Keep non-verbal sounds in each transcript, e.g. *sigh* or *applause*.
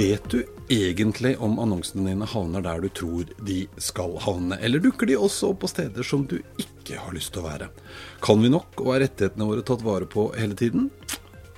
Vet du egentlig om annonsene dine havner der du tror de skal havne, eller dukker de også opp på steder som du ikke har lyst til å være? Kan vi nok, og er rettighetene våre tatt vare på hele tiden?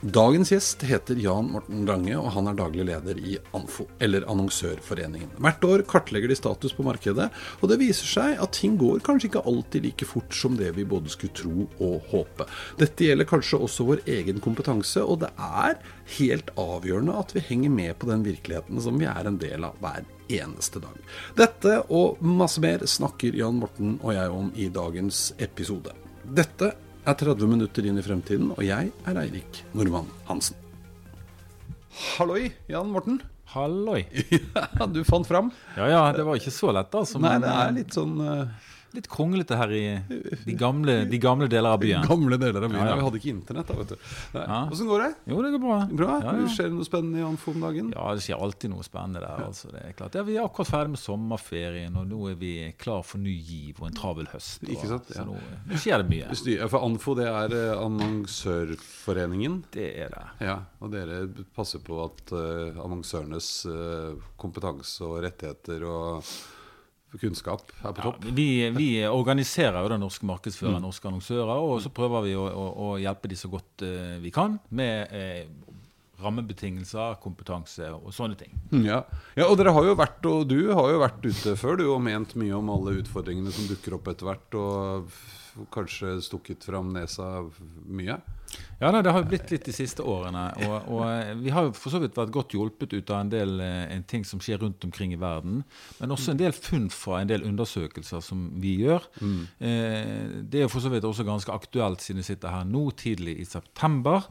Dagens gjest heter Jan Morten Lange, og han er daglig leder i ANFO, eller Annonsørforeningen. Hvert år kartlegger de status på markedet, og det viser seg at ting går kanskje ikke alltid like fort som det vi både skulle tro og håpe. Dette gjelder kanskje også vår egen kompetanse, og det er helt avgjørende at vi henger med på den virkeligheten som vi er en del av hver eneste dag. Dette og masse mer snakker Jan Morten og jeg om i dagens episode. Dette er 30 minutter inn i fremtiden, og jeg er Eirik Normann Hansen. Halloi, Jan Morten. Halloi. *laughs* Ja, du fant fram. Ja ja, det var ikke så lett, altså. Nei, det er eh, litt sånn uh, litt kronglete her i de gamle, de gamle deler av *laughs* byen. gamle deler av byen. Ja, ja. Vi hadde ikke internett da, vet du. Åssen går det? Jo, det går bra. Bra? Skjer det noe spennende i Anfo om dagen? Ja, det skjer alltid noe spennende der. altså, det er klart. Ja, Vi er akkurat ferdig med sommerferien, og nå er vi klar for ny giv og en travel høst. Og, Ikke sant, ja. Så nå, nå skjer det mye. Styr- For Anfo det er eh, Annonsørforeningen. Det er det. Ja, og dere passer på at uh, annonsørenes uh, kompetanse og rettigheter og kunnskap er på Ja, topp. vi, vi organiserer jo den norske markedsføreren, Mm. norske annonsører, og så prøver vi å, å, å hjelpe de så godt eh, vi kan med eh, rammebetingelser, kompetanse og sånne ting. Mm, Ja. ja, og dere har jo vært, og du har jo vært ute før du og ment mye om alle utfordringene som dukker opp etter hvert, og kanskje stukket fram nesa mye. Ja, nei, Det har jo blitt litt de siste årene. Og, og eh, vi har jo for så vidt vært godt hjulpet ut av en del eh, en ting som skjer rundt omkring i verden. Men også en del funn fra en del undersøkelser som vi gjør. Eh, det er jo for så vidt også ganske aktuelt siden vi sitter her nå tidlig i september.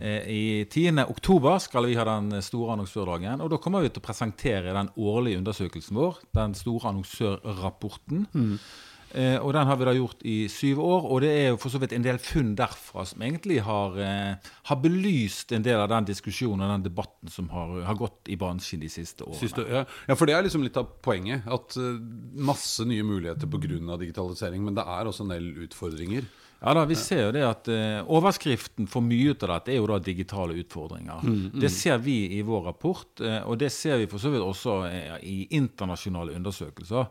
Eh, I 10. oktober skal vi ha den store annonsørdagen. Og da kommer vi til å presentere den årlige undersøkelsen vår, den store annonsørrapporten. Eh, og den har vi da gjort i syv år, og det er jo for så vidt en del funn derfra som egentlig har, eh, har belyst en del av den diskusjonen og den debatten som har, har gått i bransjen de siste årene. Siste, ja. ja, for det er liksom litt av poenget. At eh, masse nye muligheter pga. digitalisering, men det er også en del utfordringer. Ja da, Vi ser jo det at eh, Overskriften for mye ut av dette er jo da digitale utfordringer. Det ser vi i vår rapport, eh, og det ser vi for så vidt også eh, i internasjonale undersøkelser.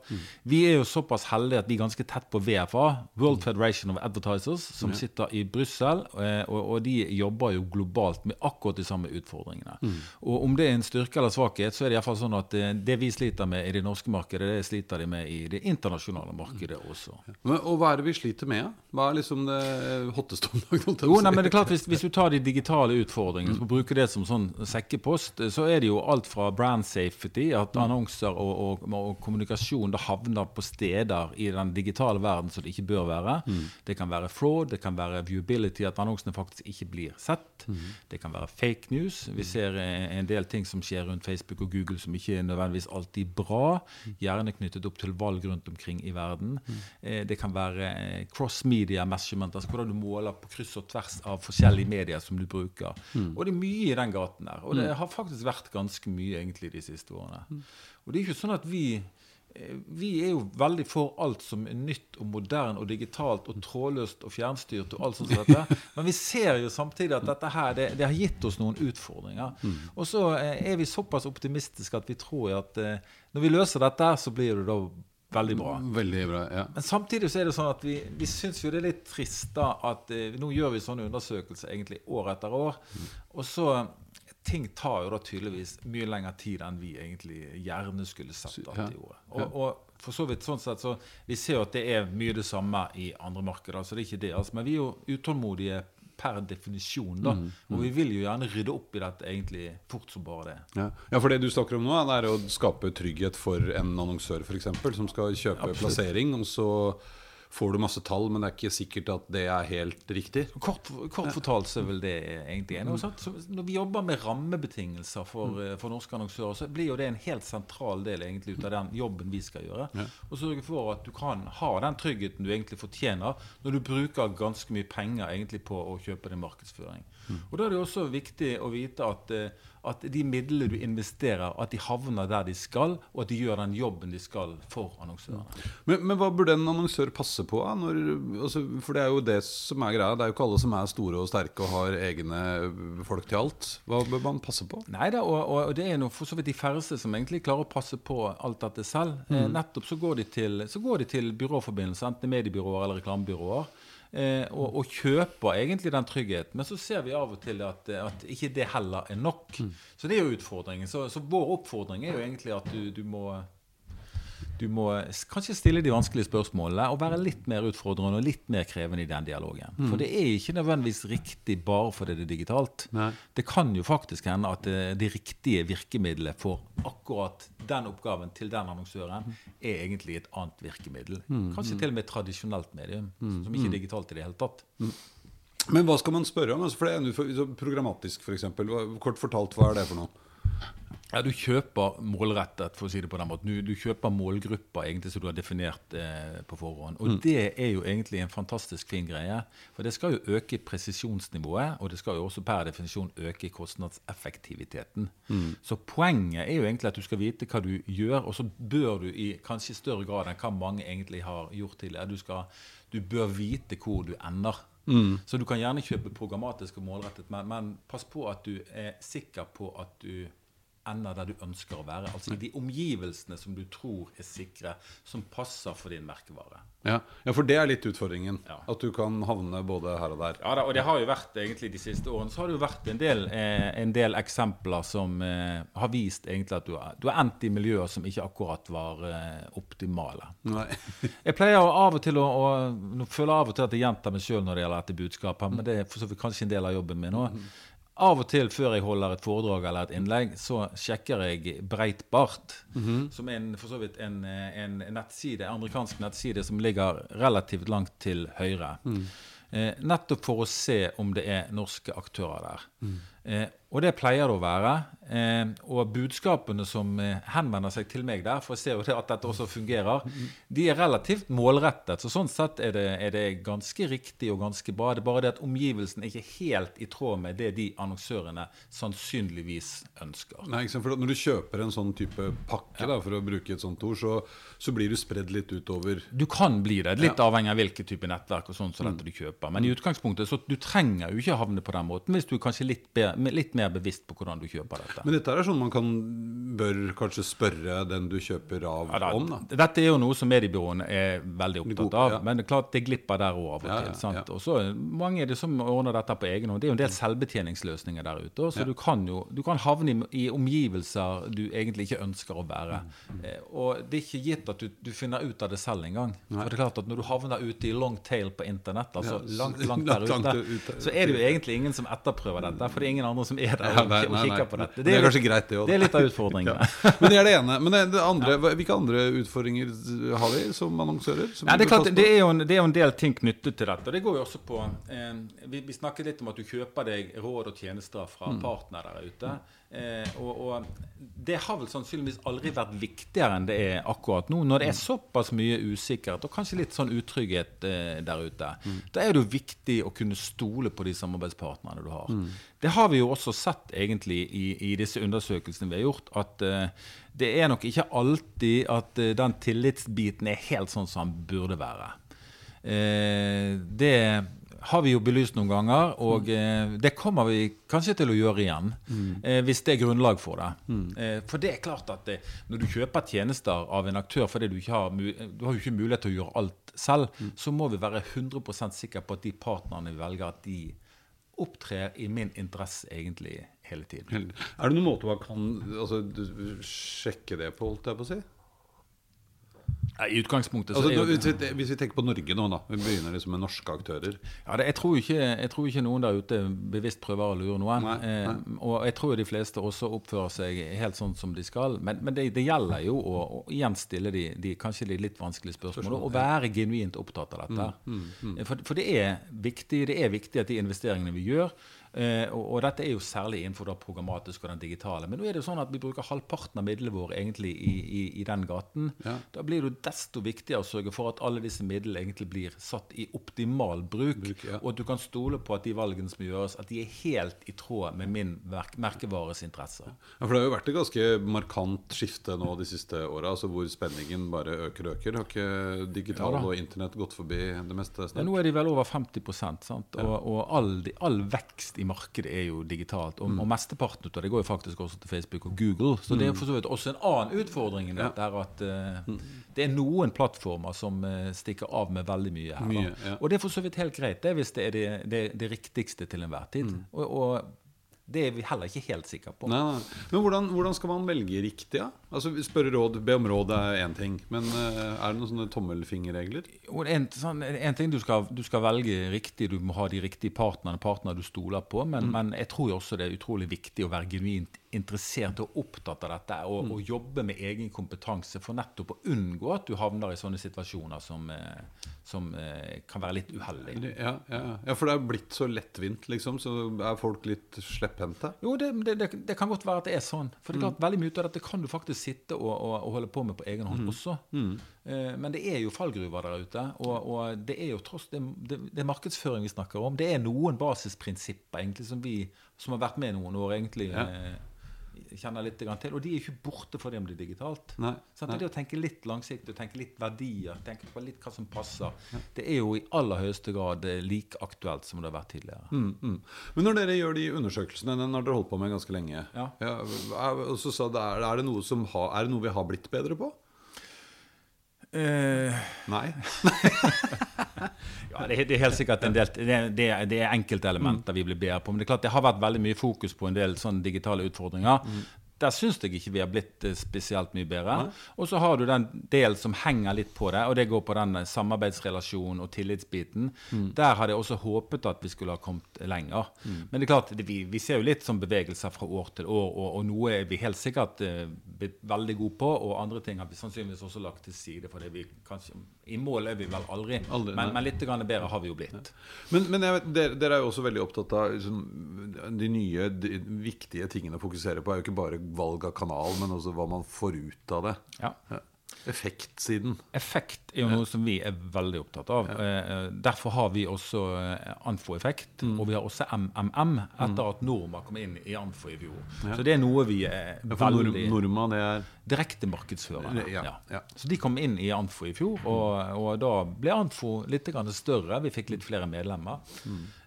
Vi er jo såpass heldige at vi er ganske tett på VFA, World Federation of Advertisers, som sitter i Brussel, eh, og, og de jobber jo globalt med akkurat de samme utfordringene. Og Om det er en styrke eller svakhet, så er det i hvert fall sånn at eh, det vi sliter med i det norske markedet, det sliter de med i det internasjonale markedet også. Men, og hva er det vi sliter med? Hva er liksom det hotteste om dagen? Jo, nei, men det er klart hvis, hvis *laughs* du tar de digitale utfordringene, og bruker det som sånn sekkepost, så er det jo alt fra brand safety, at annonser og, og, og kommunikasjon det havner på steder i den digitale verden som det ikke bør være. Det kan være fraud, det kan være viewability, at annonsene faktisk ikke blir sett. Det kan være fake news. Vi ser eh, en del ting som skjer rundt Facebook og Google som ikke er nødvendigvis alltid bra, gjerne knyttet opp til valg rundt omkring i verden. Eh, Det kan være eh, cross-media measurement, altså hvordan du måler på kryss og tvers av forskjellige medier som du bruker. Og det er mye i den gaten der. Og det har faktisk vært ganske mye egentlig de siste årene. Og det er ikke sånn at vi eh, vi er jo veldig for alt som er nytt og moderne og digitalt og trådløst og fjernstyrt. og alt sånt som dette. *laughs* Men vi ser jo samtidig at dette her, det, det har gitt oss noen utfordringer. Og så eh, er vi såpass optimistiske at vi tror at eh, når vi løser dette, så blir det da veldig bra. Veldig bra. ja. Men samtidig så er det sånn at vi, vi syns jo det er litt trist da at eh, nå gjør vi sånne undersøkelser egentlig år etter år. Og så Ting tar jo da tydeligvis mye lengre tid enn vi egentlig gjerne skulle sett at Ja. de gjorde. Og, og for så vidt sånn sett så Vi ser jo at det er mye det samme i andre markeder, så det er ikke det. Altså, men vi er jo utålmodige per definisjon, da. Og vi vil jo gjerne rydde opp i dette egentlig fort som bare det. Ja. ja, for det du snakker om nå, er å skape trygghet for en annonsør f.eks. som skal kjøpe Absolutt. plassering. Og så får du masse tall, men det er ikke sikkert at det er helt riktig. Kort, kort fortalt så er vel det egentlig en. Og så, så når vi jobber med rammebetingelser for, eh, for norske annonsører, så blir jo det en helt sentral del egentlig ut av den jobben vi skal gjøre. Og sørge for at du kan ha den tryggheten du egentlig fortjener når du bruker ganske mye penger egentlig på å kjøpe din markedsføring. Og Da er det også viktig å vite at, eh, at de midlene du investerer, at de havner der de skal, og at de gjør den jobben de skal for annonsørene. Men, men hva burde en annonsør passe på? Når, altså, for det er jo det som er greia. Det er jo ikke alle som er store og sterke og har egne folk til alt. Hva bør man passe på? Nei da, og, og det er noe, for så vidt de færreste som egentlig klarer å passe på alt dette selv. Mm. nettopp så går de til, så går de til byråforbindelser, enten mediebyråer eller reklamebyråer. Eh, og, og kjøper egentlig den tryggheten. Men så ser vi av og til at, at ikke det heller er nok. Så det er jo utfordringen. Så, så vår oppfordring er jo egentlig at du, du må du må kanskje stille de vanskelige spørsmålene og være litt mer utfordrende og litt mer krevende i den dialogen. For det er ikke nødvendigvis riktig bare fordi det er digitalt. Nei. Det kan jo faktisk hende at det, det riktige virkemidlet for akkurat den oppgaven til den annonsøren er egentlig et annet virkemiddel. Kanskje til og med et tradisjonelt medium, som ikke er digitalt i det hele tatt. Men hva skal man spørre om? Altså, for det er for- Programmatisk, f.eks. Kort fortalt, hva er det for noe? Ja, Du kjøper målrettet, for å si det på den måten. Du, du kjøper målgrupper egentlig som du har definert eh, på forhånd. Og det er jo egentlig en fantastisk fin greie. For det skal jo øke presisjonsnivået, og det skal jo også per definisjon øke kostnadseffektiviteten. Så poenget er jo egentlig at du skal vite hva du gjør, og så bør du i kanskje større grad enn hva mange egentlig har gjort tidligere, du, skal, du bør vite hvor du ender. Så du kan gjerne kjøpe programmatisk og målrettet, men, men pass på at du er sikker på at du ender der du ønsker å være. Altså i de omgivelsene som du tror er sikre, som passer for din merkevare. Ja, ja for det er litt utfordringen. Ja. At du kan havne både her og der. Ja da, og det har jo vært egentlig de siste årene så har det jo vært en del, eh, en del eksempler som eh, har vist egentlig at du, har, du har endt i miljøer som ikke akkurat var eh, optimale. Nei. *laughs* Jeg pleier av og til å, å Nå føler jeg av og til at jeg gjentar meg sjøl når det gjelder dette budskapet, men det er for så vidt kanskje en del av jobben min nå. Av og til før jeg holder et foredrag eller et innlegg, så sjekker jeg Breitbart, som er en, for så vidt en, en nettside, amerikansk nettside som ligger relativt langt til høyre. Eh, nettopp for å se om det er norske aktører der. Eh, og det pleier det å være. Eh, og budskapene som eh, henvender seg til meg der, for jeg ser jo det at dette også fungerer, de er relativt målrettet. Så sånn sett er det, er det ganske riktig og ganske bra. Det er bare det at omgivelsen er ikke helt i tråd med det de annonsørene sannsynligvis ønsker. Nei? For Når du kjøper en sånn type pakke, da, for å bruke et sånt ord, så, så blir du spredd litt utover. Du kan bli det, litt avhengig av hvilken type nettverk og sånn som dette du kjøper. Men i utgangspunktet så du trenger jo ikke havne på den måten hvis du kanskje litt, be, litt mer bevisst på hvordan du kjøper dette. Men dette er sånn man kan, bør kanskje spørre den du kjøper av, Ja, da, om. da. Dette er jo noe som mediebyråene er veldig opptatt God- av. ja. Men det er klart det glipper der òg av og til. sant? Og så mange er det som ordner dette på egen hånd. Det er jo en del selvbetjeningsløsninger der ute. Så du kan jo du kan havne i, i omgivelser du egentlig ikke ønsker å være. Mm. Eh, og det er ikke gitt at du, du finner ut av det selv engang. For det er klart at når du havner ute i long tail på internett, altså langt, langt *laughs* der ute. så er det jo egentlig ingen som etterprøver dette. For det er ingen andre som er der og, nei, og kikker på dette. Det er litt- kanskje greit, det også, Det er litt av utfordringene. *laughs* Ja. Men det er det ene. Men det, det andre, hvilke andre utfordringer har vi som annonsører? Som Nei, det, er klart, det, er en, det er jo en del ting knyttet til dette. og Det går jo også på eh, vi, vi snakket litt om at du kjøper deg råd og tjenester fra Mm. partnere der ute. Eh, og, og det har vel sannsynligvis aldri vært viktigere enn det er akkurat nå. Når det er såpass mye usikkerhet og kanskje litt sånn utrygghet eh, der ute, Mm. da er det jo viktig å kunne stole på de samarbeidspartnerne du har. Mm. Det har vi jo også sett egentlig i, i disse undersøkelsene vi har gjort, at eh, det er nok ikke alltid at eh, den tillitsbiten er helt sånn som den burde være. Eh, det har vi jo belyst noen ganger, og eh, det kommer vi kanskje til å gjøre igjen. Eh, hvis det er grunnlag for det. Eh, for det er klart at det, når du kjøper tjenester av en aktør fordi du ikke har, du har jo ikke mulighet til å gjøre alt selv, så må vi være 100% sikre på at de partnerne vi velger, at de opptrer i min interesse egentlig hele tiden. Er det noen måte man kan altså, sjekke det på, holdt jeg på å si? I utgangspunktet så Altså, jo hvis, vi, hvis vi tenker på Norge nå, da. Vi begynner liksom med norske aktører. Ja, det, jeg, tror ikke, jeg tror ikke noen der ute bevisst prøver å lure noen. Nei, nei. Eh, og jeg tror de fleste også oppfører seg helt sånn som de skal. Men, men det, det gjelder jo å, å igjen stille de, de, kanskje de litt vanskelige spørsmålene, og være genuint opptatt av dette. Mm, Eh, For, for det er viktig det er viktig at de investeringene vi gjør eh, og, og dette er jo særlig innenfor det programmatiske og den digitale. Men nå er det jo sånn at vi bruker halvparten av midlene våre egentlig i, i, i den gaten. Ja. Da blir det jo desto viktigere å sørge for at alle disse midlene egentlig blir satt i optimal bruk, Bruk, ja. og at du kan stole på at de valgene som gjøres, at de er helt i tråd med min merk merkevares interesser. Ja, for Det har jo vært et ganske markant skifte nå de siste åra, altså hvor spenningen bare øker og øker. Har ikke digital Ja og internett gått forbi det meste Ja, snart? nå er de vel over 50 sant? Og, og all, all vekst i markedet er jo digitalt. Og, Mm. og mesteparten av det går jo faktisk også til Facebook og Google. Så det er for så vidt også en annen utfordring i dette her at Mm. det er noen plattformer som uh, stikker av med veldig mye her. Mye, ja. Og det er for så vidt helt greit, det hvis det er det, det, det riktigste til enhver tid. Mm. Og, og det er vi heller ikke helt sikre på. Nei, nei. Men hvordan, hvordan skal man velge riktig? Ja? Altså, Spørre råd, be om råd er én ting. Men uh, er det noen sånne tommelfingerregler? En, sånn, en ting du skal, du skal velge riktig, du må ha de riktige partnerne, partnere du stoler på. Men, Mm. men jeg tror jo også det er utrolig viktig å være genuint interessert og opptatt av dette. Og, Mm. og jobbe med egen kompetanse for nettopp å unngå at du havner i sånne situasjoner som, eh, som eh, kan være litt uheldige. Ja, ja, ja, for det er blitt så lettvint, liksom. Så er folk litt slepphendte. Jo, det, det, det, kan godt være at det er sånn. For det er Mm. klart, veldig mye av dette kan du faktisk sitte og, og, og holde på med på egen Mm. hånd også. Eh, men det er jo fallgruver der ute. Og, og det er jo tross det, det, det er markedsføring vi snakker om. Det er noen basisprinsipper egentlig som vi som har vært med noen år, egentlig Ja. eh, kjenner litt til. Og de er ikke borte fordi om det er digitalt. Nei, sånn, nei. Det å tenke litt langsiktig, tenke litt verdier, tenke på litt hva som passer. Det er jo i aller høyeste grad eh, like aktuelt som det har vært tidligere. Mm, mm. Men når dere gjør de undersøkelsene, den har dere holdt på med ganske lenge Ja. og så sa det, er, det noe som ha, er det noe vi har blitt bedre på? Eh, Nei? *laughs* Ja, det, det er helt sikkert en del Det, er- det, er- det er vi blir bedre på. Men det er klart det har vært veldig mye fokus på en del sånne digitale utfordringer. Der syns jeg ikke vi har blitt eh, spesielt mye bedre. Og så har du den del som henger litt på det, og det går på den eh, samarbeidsrelasjonen og tillitsbiten. Der hadde jeg også håpet at vi skulle ha kommet lenger. Men det er klart, vi, vi ser jo litt sånn bevegelser fra år til år, og, og noe er vi helt sikkert blitt veldig gode på, og andre ting har vi sannsynligvis også lagt til side. for det vi kanskje, I mål er vi vel aldri, Aldri, men, men litt grann bedre har vi jo blitt. Men, men jeg vet, dere, dere er jo også veldig opptatt av liksom, de nye, de viktige tingene å fokusere på. er jo ikke bare valg av kanal, men også hva man får ut av det. Ja. Ja. Effektsiden. Effekt er jo noe som vi er veldig opptatt av. Ja. derfor har vi også eh, Anfo-effekt, Mm. og vi har også MMM etter at Norma kom inn i Anfo i fjor. Så det er noe vi er Ja, veldig Norma, det er direktemarkedsførende. Ja, Ja. ja. Så de kom inn i Anfo i fjor, og, og da ble Anfo litt større. Vi fikk litt flere medlemmer.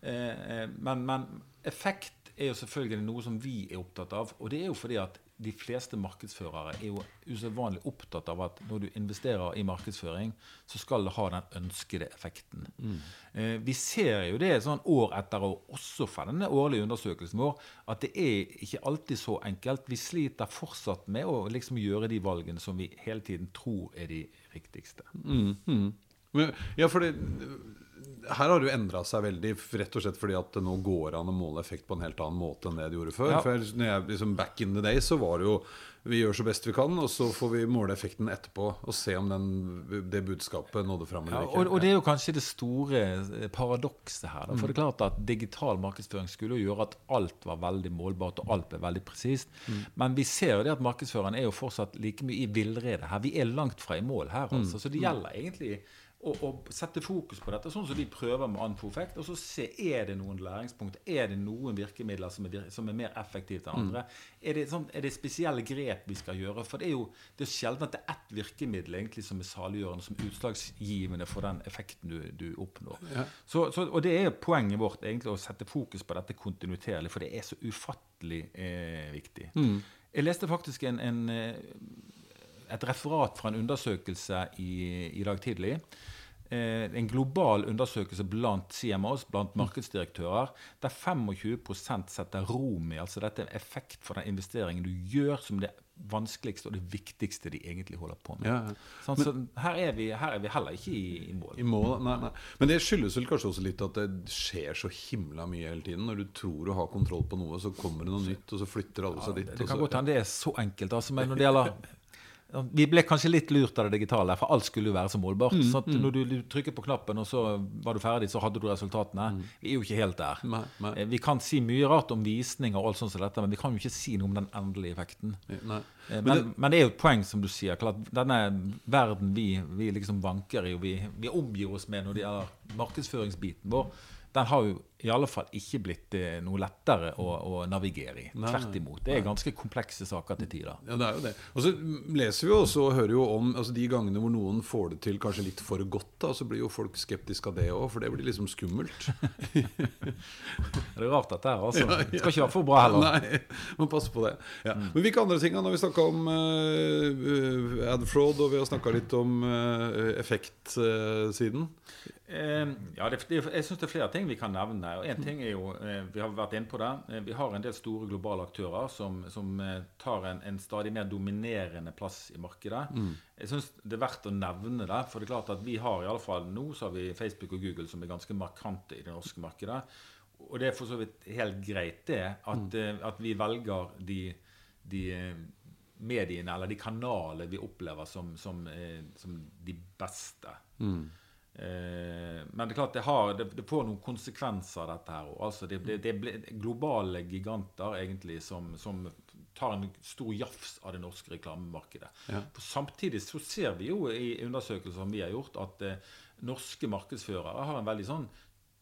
Eh, eh, men, men effekt er jo selvfølgelig noe som vi er opptatt av. Og det er jo fordi at de fleste markedsførere er jo usedvanlig opptatt av at når du investerer i markedsføring, så skal det ha den ønskede effekten. Eh, vi ser jo det sånn år etter år, også fra denne årlige undersøkelsen vår, at det er ikke alltid så enkelt. Vi sliter fortsatt med å liksom gjøre de valgene som vi hele tiden tror er de riktigste. Men, Ja, for det, her har det jo endra seg veldig, rett og slett fordi at det nå går an å måle effekt på en helt annen måte enn det det gjorde før. Ja. For når jeg, liksom Back in the day så var det jo vi gjør så best vi kan, og så får vi måle effekten etterpå og se om den, det budskapet nådde fram eller og, Ja, og det er jo kanskje det store eh, paradokset her. Da. For det er klart at digital markedsføring skulle jo gjøre at alt var veldig målbart og alt ble veldig presist. Men vi ser jo det at markedsføreren er jo fortsatt like mye i villrede her. Vi er langt fra i mål her, altså. Så det gjelder egentlig å, og, sette fokus på dette, sånn som vi prøver med Anfofekt. Og så se er det noen læringspunkter, er det noen virkemidler som er, som er mer effektive enn andre. Er, det sånn, er det spesielle grep vi skal gjøre? For det er jo det er sjelden at det er ett virkemiddel egentlig som er saliggjørende, som utslagsgivende for den effekten du, du oppnår. Så, så, og det er poenget vårt egentlig å sette fokus på dette kontinuerlig, for det er så ufattelig eh, viktig. Jeg leste faktisk en, en eh, et referat fra en undersøkelse i, i dag tidlig. Eh, en global undersøkelse blant CMOs, blant markedsdirektører, der 25% setter ROMI, altså dette er effekt for den investeringen du gjør, som det vanskeligste og det viktigste de egentlig holder på med. Ja, ja. Sånn, så her er, vi, her er vi heller ikke i, i mål. I mål, nei, nei. Men det skyldes vel kanskje også litt at det skjer så himla mye hele tiden. Når du tror du har kontroll på noe, så kommer det noe nytt, og så flytter alle seg dit. Det kan godt hende det er så enkelt. Altså, men når det gjelder Vi ble kanskje litt lurt av det digitale, for alt skulle jo være så målbart. Mm, så at når du, du trykket på knappen, og så var du ferdig, så hadde du resultatene. Vi er jo ikke helt der. Mm. Nei, nei. Eh, Vi kan si mye rart om visning og alt sånt som dette, men vi kan jo ikke si noe om den endelige effekten. Men, men, Men, men, det, er jo et poeng, som du sier. Klart, denne verden vi, vi liksom vanker i, og vi, vi omgir oss med når det gjelder markedsføringsbiten vår, den har jo i alle fall ikke blitt eh, noe lettere å, å navigere i. Tvert imot. Det er ganske komplekse saker til tider. Ja, det er jo det. Og så leser vi også og hører jo om altså de gangene hvor noen får det til kanskje litt for godt, da, så blir jo folk skeptiske av det òg, for det blir liksom skummelt. *laughs* Det er rart dette her, altså. Det skal ikke være for bra heller. Nei, *laughs* man passer på det. Ja. Men hvilke andre ting? Når vi snakka om uh, adfraud, og vi har snakka litt om uh, effektsiden. Uh, ja, det, jeg syns det er flere ting vi kan nevne. Og en ting er jo, eh, Vi har vært inne på det. Eh, vi har en del store globale aktører som, som eh, tar en, en stadig mer dominerende plass i markedet. Jeg syns det er verdt å nevne det. For det er klart at vi har i alle fall nå så har vi Facebook og Google som er ganske markante i det norske markedet. Og det er for så vidt helt greit, det. At, mm. at vi velger de, de mediene eller de kanalene vi opplever som, som, som de beste. Eh, men det er klart det, har, det, det får noen konsekvenser, dette her. òg. Altså, det, det, det globale giganter egentlig som, som tar en stor jafs av det norske reklamemarkedet. Ja. Samtidig så ser vi jo i undersøkelser som vi har gjort, at eh, norske markedsførere har en veldig sånn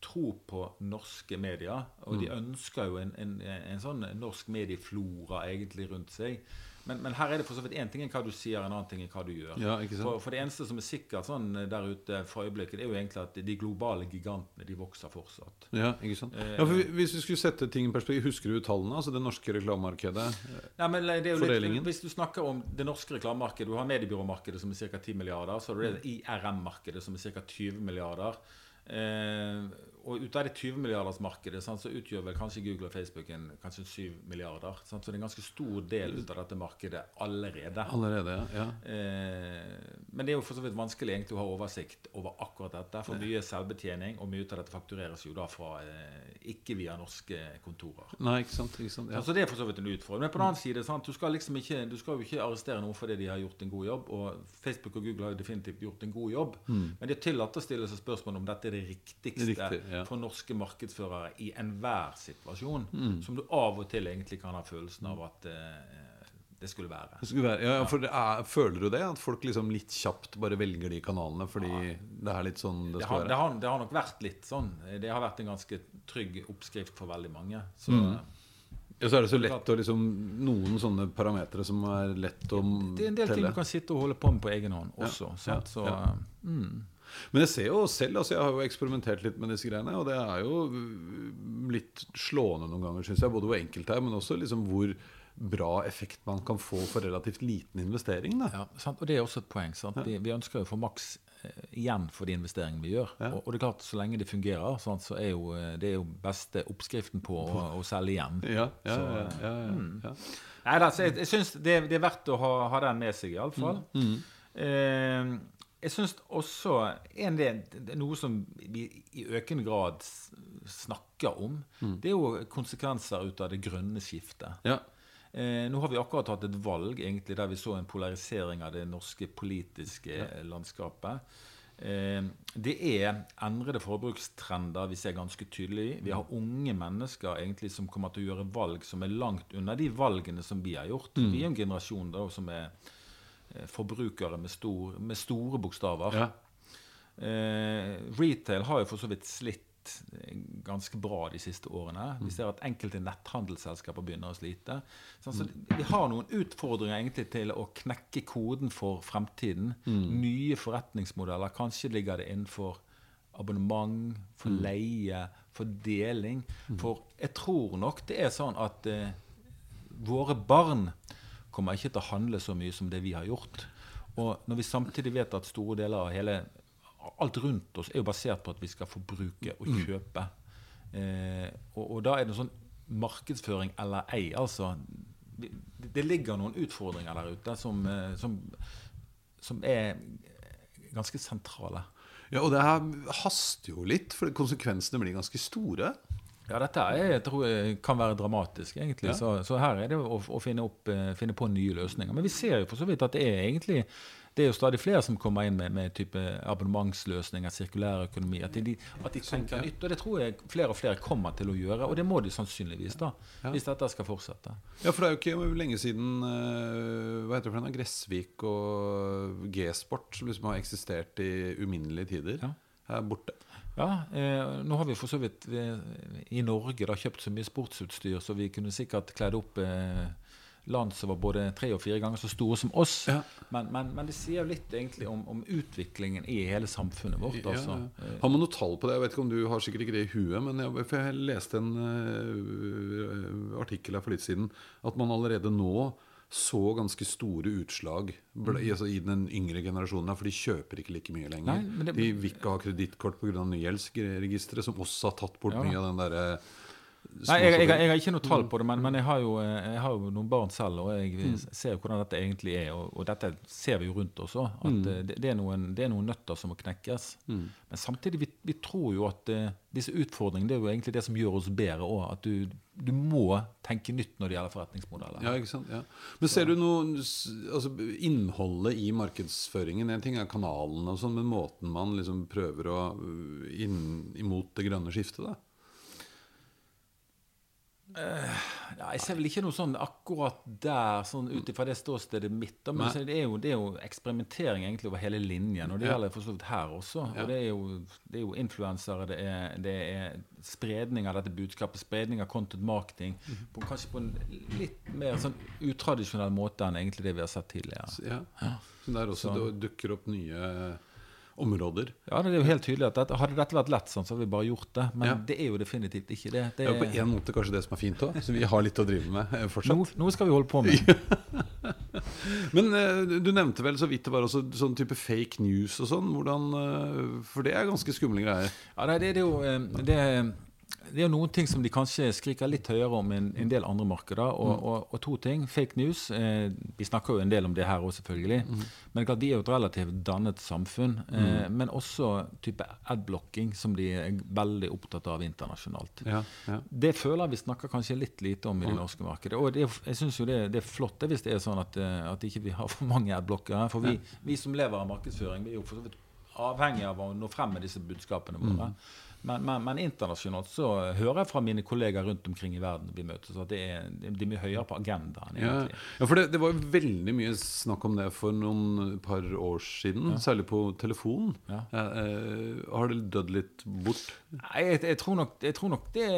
tro på norske medier. Og de ønsker jo en, en, en sånn norsk medieflora egentlig rundt seg. Men, men her er det for så vidt én ting enn hva du sier, en annen ting enn hva du gjør. Ja, ikke sant? For, for det eneste som er sikkert sånn der ute for øyeblikket, det er jo egentlig at de globale gigantene de vokser fortsatt. Ja, ikke sant? Ja, for Hvis vi skulle sette ting i perspektiv, husker du tallene? Altså det norske reklamemarkedet? Ja, men det er jo litt, Fordelingen? hvis du snakker om det norske reklamemarkedet, du har mediebyråmarkedet som er ca. 10 milliarder, så har du det IRM-markedet som er ca. 20 milliarder. Eh, og ut av det 20-milliardersmarkedet sant, så utgjør vel kanskje Google og Facebook en, kanskje 7 milliarder. Sant, så det er en ganske stor del ut av dette markedet allerede. Allerede, ja. Eh, men det er jo for så vidt vanskelig egentlig å ha oversikt over akkurat dette. For mye selvbetjening, og mye av dette faktureres jo da fra eh, ikke via norske kontorer. Nei, ikke sant? Ikke sant? Ja. Altså det er for så vidt en utfordring. Men på den annen side, sant, du, skal liksom ikke, du skal jo ikke arrestere noen fordi de har gjort en god jobb. Og Facebook og Google har jo definitivt gjort en god jobb. Men de har tillatt å stille seg spørsmål om dette er det riktigste Riktig, ja. for norske markedsførere i enhver situasjon. Som du av og til egentlig kan ha følelsen av at eh, det skulle være. Det skulle være, ja, ja, for det er, Føler du det? At folk liksom litt kjapt bare velger de kanalene fordi det er litt sånn det Det skal har, det, har, det har nok vært litt sånn. Det har vært en ganske trygg oppskrift for veldig mange. Så Mm. Ja, så er det så lett å liksom Noen sånne parametere som er lett å det er en del ting du kan sitte og holde på med på egen hånd også. Ja, sant? Så, ja. mm. Men jeg ser jo selv, altså jeg har jo eksperimentert litt med disse greiene, og det er jo øh, litt slående noen ganger, syns jeg. Både hvor enkelt det er, men også liksom hvor bra effekt man kan få for relativt liten investering. Ja, sant? Og det er også et poeng. Sant? Vi, vi ønsker jo å få maks eh, igjen for de investeringene vi gjør. Ja. Og, og det er klart, så lenge det fungerer, sant, så er jo eh, det er jo beste oppskriften på å, å selge igjen. Ja, ja, Så, ja, ja, ja, mm. Nei, altså, jeg, jeg syns det, det er verdt å ha, ha den med seg, iallfall. Mm. Eh, jeg syns også en del, det er noe som vi i økende grad snakker om, Mm. det er jo konsekvenser ut av det grønne skiftet. ja. Eh, nå har vi akkurat hatt et valg egentlig, der vi så en polarisering av det norske politiske ja. landskapet. Eh, det er endrede forbrukstrender vi ser ganske tydelig. Vi har unge mennesker egentlig som kommer til å gjøre valg som er langt unna de valgene som vi har gjort. Vi er en generasjon da, som er forbrukere med, stor, med store bokstaver. ja. Eh, retail har jo for så vidt slitt eh, ganske bra de siste årene. Mm. Vi ser at enkelte netthandelsselskaper begynner å slite. Sånn, så vi har noen utfordringer egentlig til å knekke koden for fremtiden. Mm. Nye forretningsmodeller. Kanskje ligger det innenfor abonnement, for Mm. leie, for deling. For jeg tror nok det er sånn at eh, våre barn kommer ikke til å handle så mye som det vi har gjort. Og når vi samtidig vet at store deler av hele Alt rundt oss er jo basert på at vi skal forbruke og kjøpe. Eh, og, og da er det sånn markedsføring eller ei. Altså, det ligger noen utfordringer der ute som, eh, som, som er ganske sentrale. Ja, Og det her haster jo litt, for konsekvensene blir ganske store. Ja, dette er, jeg tror jeg kan være dramatisk, egentlig. Ja. Så, så, her er det å, å finne, opp, eh, finne, på nye løsninger. Men vi ser jo for så vidt at det er egentlig det er jo stadig flere som kommer inn med, med type abonnementsløsninger, sirkulær økonomi. At de, at de tenker nytt. Og det tror jeg flere og flere kommer til å gjøre. Og det må de sannsynligvis, da, ja. hvis dette skal fortsette. Ja, for det er jo ikke lenge siden uh, hva heter det for noe, Gressvik og G-sport, som liksom har eksistert i uminnelige tider, ja. er borte. Ja, eh, nå har vi for så vidt eh, i Norge da, kjøpt så mye sportsutstyr så vi kunne sikkert kledd opp eh, land som var både tre og fire ganger så store som oss. Ja. Men, men, men, det sier jo litt egentlig om, om, utviklingen i hele samfunnet vårt. Altså. Ja, har man noe tall på det? Jeg vet ikke om du har sikkert ikke det i huet, men jeg, for jeg leste en uh, artikkel her for litt siden at man allerede nå så ganske store utslag mm. altså, i den yngre generasjonen. For de kjøper ikke like mye lenger. Nei, det, de vil ikke ha kredittkort pga. nygjeldsregisteret, som også har tatt bort ja. mye av den derre Nei, jeg, jeg, jeg, har ikke noe tall på det, men, men jeg, har jo, jeg, har jo, noen barn selv, og jeg mm. ser jo hvordan dette egentlig er. Og, og, dette ser vi jo rundt oss òg, at mm. det, det, er noen, det, er noen, nøtter som må knekkes. Mm. Men samtidig, vi, vi, tror jo at uh, disse utfordringene det er jo egentlig det som gjør oss bedre òg. At du, du, må tenke nytt når det gjelder forretningsmodeller. Ja, ikke sant? Ja. Men ser du noe altså, Innholdet i markedsføringen En ting er kanalen, og sånn, men måten man liksom prøver å inn, imot det grønne skiftet? da? Uh, ja, jeg ser vel ikke noe sånn akkurat der, sånn ut ifra det ståstedet mitt. Men det er, jo, det er, jo, eksperimentering egentlig over hele linjen, og det gjelder for så vidt her også. Ja. Og det er jo, det jo influensere, det, det, er spredning av dette budskapet, spredning av content marketing, mm. på, kanskje på en litt mer sånn utradisjonell måte enn egentlig det vi har sett tidligere. Ja. ja. Så der også så. dukker opp nye områder. Ja, det er jo helt tydelig at dette, Hadde dette vært lett, sånn, så hadde vi bare gjort det. Men ja. det er jo definitivt ikke det. det er jo på en måte kanskje det som er fint òg, så vi har litt å drive med eh, fortsatt. Noe skal vi holde på med. *laughs* Men uh, du nevnte vel så vidt det var også sånn type fake news og sånn. Hvordan, uh, for det er ganske skumle greier. Ja, det, det, det er jo det, det er jo noen ting som de kanskje skriker litt høyere om i en, del andre markeder. Og, mm. og, og, to ting. Fake news. Eh, vi snakker jo en del om det her òg, selvfølgelig. Mm. Men klart, vi er jo et relativt dannet samfunn. Eh, mm. Men også type adblocking, som de er veldig opptatt av internasjonalt. Ja, ja. Det føler jeg vi snakker kanskje litt lite om i det norske markedet. Og det, jeg syns jo det, det, er flott det hvis det er sånn at, eh, at ikke vi har for mange adblockere. For vi, vi, som lever av markedsføring, vi er jo for så vidt avhengig av å nå frem med disse budskapene våre. Mm. Men, men, men, internasjonalt så hører jeg fra mine kollegaer rundt omkring i verden vi møtes, at det er, det er mye høyere på agendaen. Ja, ja, for det, det, var veldig mye snakk om det for noen par år siden, ja. særlig på telefon. Ja. Eh, har det dødd litt bort? Nei, jeg, jeg, tror nok, jeg, tror nok, det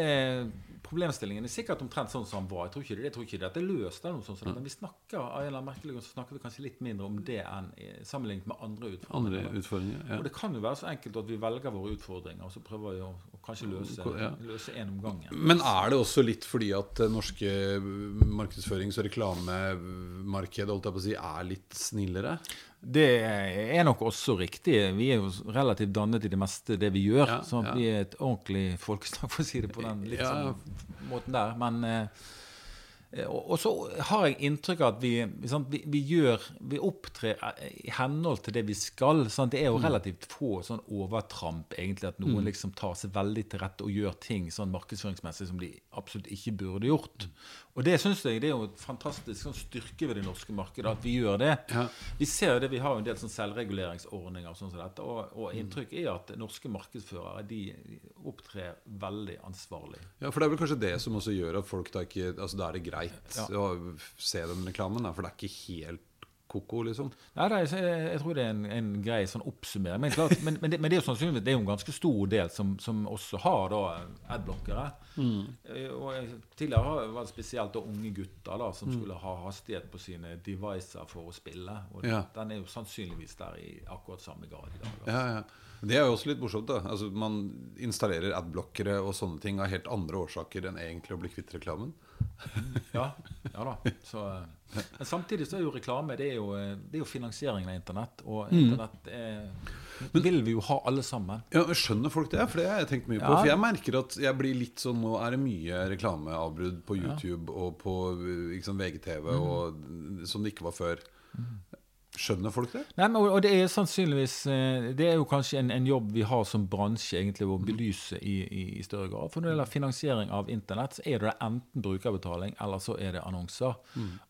problemstillingen er sikkert omtrent sånn som han var. Jeg tror ikke det, jeg tror ikke det er løst, eller noe sånt, men vi snakker av en eller annen merkelig så snakker vi kanskje litt mindre om det enn sammenlignet med andre utfordringer. Andre utfordringer ja. Og det kan jo være så enkelt at vi velger våre utfordringer, og så prøver vi å, å kanskje løse, ja. løse en om gangen. Men er det også litt fordi at norske markedsførings- og reklamemarkedet holdt jeg på å si, er litt snillere? Det er nok også riktig. Vi er jo relativt dannet i det meste det vi gjør. Ja, sånn at vi er et ordentlig folkeslag, *laughs* for å si det på den litt sånn måten der. Men eh, og så har jeg inntrykk av at vi, vi, vi, gjør Vi opptrer i henhold til det vi skal. Sant? Det er jo mm. relativt få sånn overtramp, egentlig, at noen mm. liksom tar seg veldig til rette og gjør ting sånn markedsføringsmessig som de absolutt ikke burde gjort. Og det synes jeg det er jo et fantastisk sånn styrke ved det norske markedet at vi gjør det. Ja. Vi ser jo det, vi har jo en del sånn selvreguleringsordninger og sånn som dette, og, og mm. inntrykk er at norske markedsførere de opptrer veldig ansvarlig. Ja, for det er vel kanskje det som også gjør at folk da ikke Altså da er det greit ja. å se den reklamen, for det er ikke helt ko-ko, liksom? Nei, nei jeg tror det er en, en grei sånn oppsummering. Men, klart, men, men, det, men, det, er jo sannsynligvis det er jo en ganske stor del som, som også har da adblockere. Mm. Eh, og tidligere var det spesielt da unge gutter da, som mm. skulle ha hastighet på sine devices for å spille. Og ja. den er jo sannsynligvis der i akkurat samme grad i dag. Altså. Ja, ja. Det er jo også litt morsomt. da altså, Man installerer adblockere og sånne ting av helt andre årsaker enn egentlig å bli kvitt reklamen. Ja, ja da. Så, eh, men samtidig så er jo reklame det er jo, eh, det er jo finansieringen av Internett. Og Mm. Internett er, vil vi jo ha alle sammen. Ja, Skjønner folk det? For det har jeg tenkt mye på. Ja. For jeg merker at jeg blir litt sånn Nå er det mye reklameavbrudd på YouTube og på liksom, VGTV, VGTV og, som det ikke var før. Skjønner folk det? Nei, men, og det er sannsynligvis eh, Det er jo kanskje en, en jobb vi har som bransje egentlig å belyse i, i, i større grad. For når det gjelder finansiering av internett, så er det enten brukerbetaling eller så er det annonser.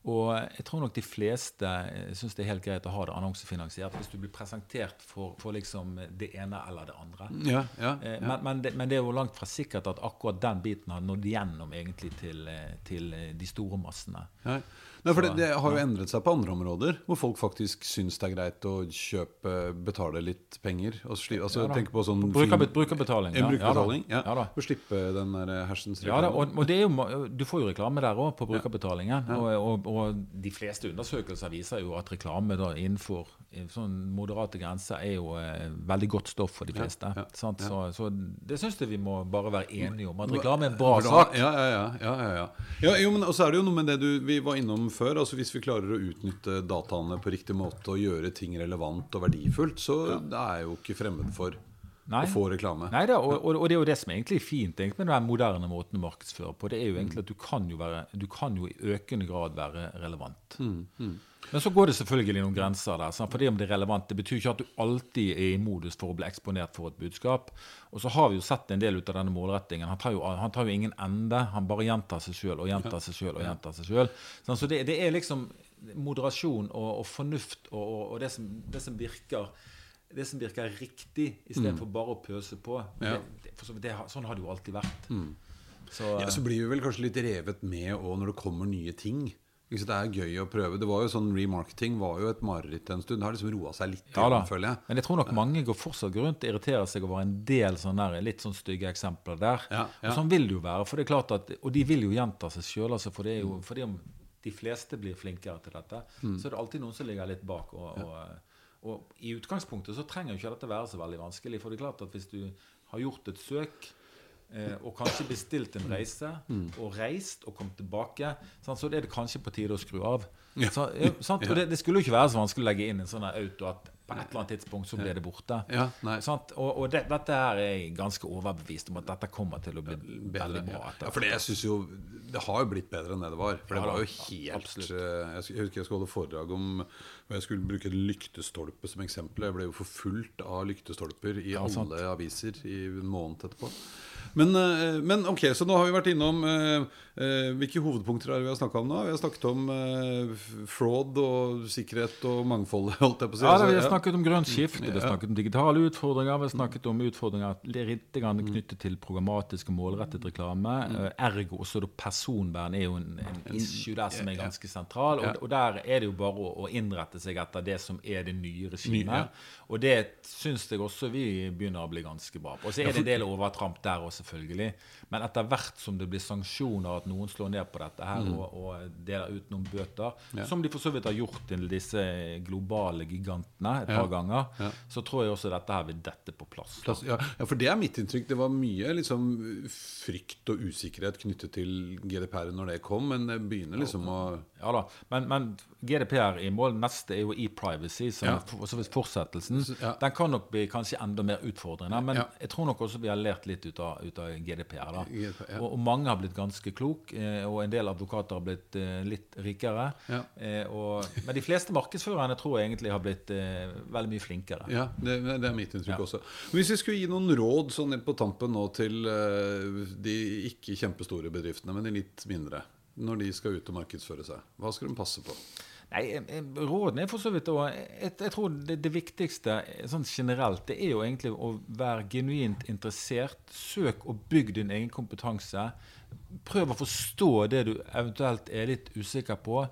Og jeg tror nok de fleste syns det er helt greit å ha det annonsefinansiert hvis du blir presentert for, for liksom det ene eller det andre. Ja, ja, Eh, ja. Men, men, det, men det er jo langt fra sikkert at akkurat den biten har nådd gjennom egentlig til, eh, til eh, de store massene. Nei. Nei, for det, det har jo endret seg på andre områder, hvor folk faktisk syns det er greit å kjøpe, betale litt penger. Og sli, altså, Ja på sånn Bruker, film- brukerbetaling. En ja. brukerbetaling, ja. Ja å slippe den der hersens Ja, da, og, og det er jo, du får jo reklame der òg, på brukerbetalingen. Og, og, og de fleste undersøkelser viser jo at reklame da innenfor sånn moderate grenser er jo eh, veldig godt stoff for de fleste. ja, sant? ja. Så, så det syns jeg vi må bare være enige om. At reklame er en bra Bra. sak. Ja, ja, ja, ja, ja, ja. ja jo, men også er det jo noe med det du, vi var innom før. Altså Hvis vi klarer å utnytte dataene på riktig måte og gjøre ting relevant og verdifullt, så det er jo ikke fremmed for Nei. å få reklame. Nei da, og, og, og det er jo det som er egentlig fint egentlig, med den moderne måten å markedsføre på. Det er jo egentlig at du kan jo, være, du kan jo i økende grad være relevant. Men så går det selvfølgelig noen grenser der. Sant? Fordi om det er relevant, det betyr ikke at du alltid er i modus for å bli eksponert for et budskap. Og så har vi jo sett en del ut av denne målrettingen. Han tar jo, han tar jo ingen ende. Han bare gjentar seg sjøl og gjentar seg sjøl og gjentar seg sjøl. Så det, det er liksom moderasjon og, og fornuft og, og, og det, som, det som virker det som virker riktig, istedenfor bare å pøse på. Ja. Det, det, for så, det, sånn har det jo alltid vært. Så, Ja, så blir vi vel kanskje litt revet med òg når det kommer nye ting. Sant, Det er gøy å prøve. Det var jo sånn Remarketing var jo et mareritt en stund. Det har liksom roa seg litt, ja, da. igjen, føler jeg. Men jeg tror nok mange går fortsatt rundt og irriterer seg over en del sånne der, litt sånn stygge eksempler der. Ja, ja. Og sånn vil det jo være. For det er klart at, og de vil jo gjenta seg sjøl. Altså, for det er Mm. jo, fordi om de fleste blir flinkere til dette, så er det alltid noen som ligger litt bak. og, og og i utgangspunktet så trenger jo ikke dette være så veldig vanskelig. For det er klart at hvis du har gjort et søk, og kanskje bestilt en reise, Mm. og reist og kommet tilbake, sant, så er det kanskje på tide å skru av. Ja. Så, ja, sant? Og det, det skulle jo ikke være så vanskelig å legge inn en sånn auto at på et eller annet tidspunkt så ble det borte. Ja? Og, og det, dette her er jeg ganske overbevist om at dette kommer til å bli veldig bra. Ja, ja, for det, jeg synes jo Det har jo blitt bedre enn det det var. For det Ja var jo helt absolutt. eh, Jeg husker jeg skulle holde foredrag om og jeg skulle bruke en lyktestolpe som eksempel. Jeg ble jo forfulgt av lyktestolper i alle aviser i en måned etterpå. Men, eh, men ok, så nå har vi vært innom eh, Hvilke hovedpunkter er det vi har snakka om nå? Vi har snakket om eh, fraud og sikkerhet og mangfold, *laughs* holdt jeg på å si. Ja, Altså, Vi har snakket om grønt skifte, vi har snakket om digitale utfordringer, vi har snakket om utfordringer litt knyttet til programmatisk og målrettet reklame. Eh, Ergo også det personvern er jo en, en issue der som er ganske sentral. Og, og der er det jo bare å innrette seg etter det som er det nye regimet. Og det syns jeg også vi begynner å bli ganske bra på. Og så er det en del overtramp der òg, selvfølgelig. Men etter hvert som det blir sanksjoner, at noen slår ned på dette her og, og deler ut noen bøter, Mm. Ja. som de for så vidt har gjort til disse globale gigantene et Ja. par ganger, Ja. så tror jeg også dette her vil dette på plass. Plass, ja, ja, for det er mitt inntrykk. Det var mye liksom, frykt og usikkerhet knyttet til GDPR når det kom, men det begynner liksom å Ja da, men, men GDPR i mål, neste er jo e-privacy, som Ja. for så vidt fortsettelsen. Ja. Den kan nok bli kanskje enda mer utfordrende, men Ja. jeg tror nok også vi har lært litt ut av, ut av GDPR. da. GDPR, og, og mange har blitt ganske klok, eh, og en del advokater har blitt eh, litt rikere. Eh, og, men de fleste markedsførerne tror jeg egentlig har blitt veldig mye flinkere. Ja, det, det er mitt inntrykk også. Hvis vi skulle gi noen råd sånn på tampen nå til de ikke kjempestore bedriftene, men de litt mindre, når de skal ut og markedsføre seg, hva skal de passe på? Nei, Rådene er for så vidt også, jeg, jeg tror det, det viktigste sånn generelt det er jo egentlig å være genuint interessert. Søk og bygg din egen kompetanse. Prøv å forstå det du eventuelt er litt usikker på.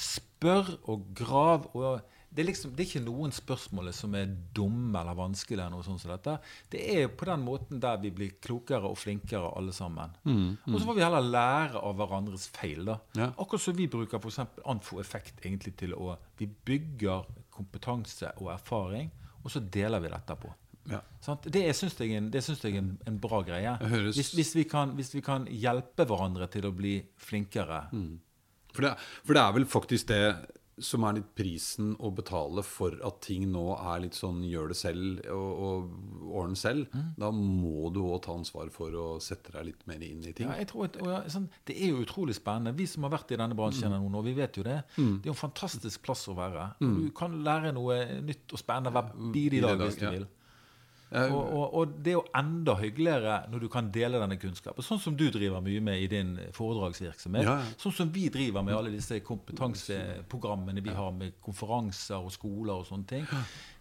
Spør og grav. og det er, liksom, det er ikke noen spørsmål som er dumme eller vanskelige. eller noe sånt som dette. Det er på den måten der vi blir klokere og flinkere alle sammen. Og så får vi heller lære av hverandres feil. da. Ja. Akkurat som vi bruker f.eks. Anfo-effekt egentlig til å Vi bygger kompetanse og erfaring, og så deler vi dette på. Ja. Det syns jeg, det syns jeg er en, en bra greie. Hvis, hvis, vi kan, hvis vi kan hjelpe hverandre til å bli flinkere. Mm. For det, for det er vel faktisk det som er litt prisen å betale for at ting nå er litt sånn gjør det selv og, og ordne selv. Mm. Da må du òg ta ansvar for å sette deg litt mer inn i ting. Ja, jeg tror at, ja, sånn, det er jo utrolig spennende. Vi som har vært i denne bransjen Mm. nå, vi vet jo det. Det er jo en fantastisk plass å være. Og Du kan lære noe nytt og spennende hver bidige dag hvis du vil. Og, og, og det er jo enda hyggeligere når du kan dele denne kunnskapen. Sånn som du driver mye med i din foredragsvirksomhet. Ja. Sånn som vi driver med alle disse kompetanseprogrammene vi har med konferanser og skoler og sånne ting.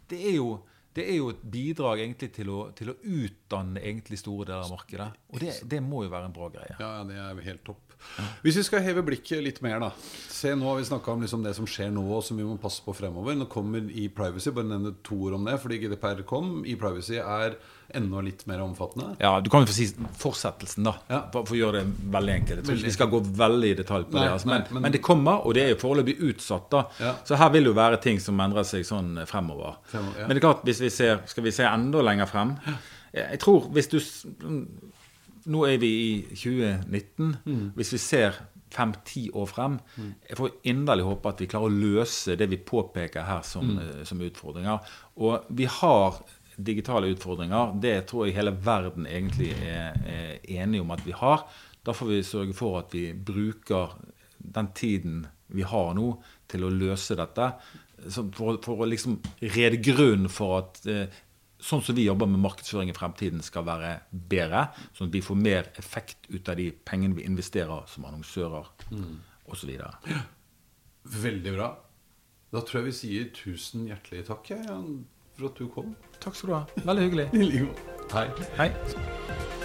Det er jo, det er jo et bidrag egentlig til å, til å utdanne egentlig store deler av markedet. Og det, det må jo være en bra greie. Ja, det er helt topp. Hvis vi skal heve blikket litt mer, da. Se, nå har vi snakka om liksom det som skjer nå, og som vi må passe på fremover. Nå kommer e-privacy, bare nevne to ord om det, fordi GDPR kom. E-privacy er enda litt mer omfattende. Ja, Du kan jo få si fortsettelsen, da. Ja. For, for å gjøre det veldig enkelt. Jeg tror ikke vi skal gå veldig i detalj på Nei, det. Altså. Men, nei, men- men, det kommer, og det er jo foreløpig utsatt. da. Ja. Så her vil jo være ting som endrer seg sånn fremover. Fremover, ja. Men det er klart, hvis vi ser, skal vi se enda lenger frem Jeg tror hvis du Nå er vi i 2019. Mm. Hvis vi ser fem-ti år frem Jeg får inderlig håpe at vi klarer å løse det vi påpeker her som, Mm. eh, som utfordringer. Og vi har digitale utfordringer. Det tror jeg hele verden egentlig er, er enig om at vi har. Da får vi sørge for at vi bruker den tiden vi har nå, til å løse dette. For, for å liksom rede grunnen for at eh, sånn som vi jobber med markedsføring i fremtiden, skal være bedre. Sånn at vi får mer effekt ut av de pengene vi investerer som annonsører Mm. osv. Veldig bra. Da tror jeg vi sier tusen hjertelig takk Jan, for at du kom. Takk skal du ha. Veldig hyggelig. I like måte. Hei. Hei.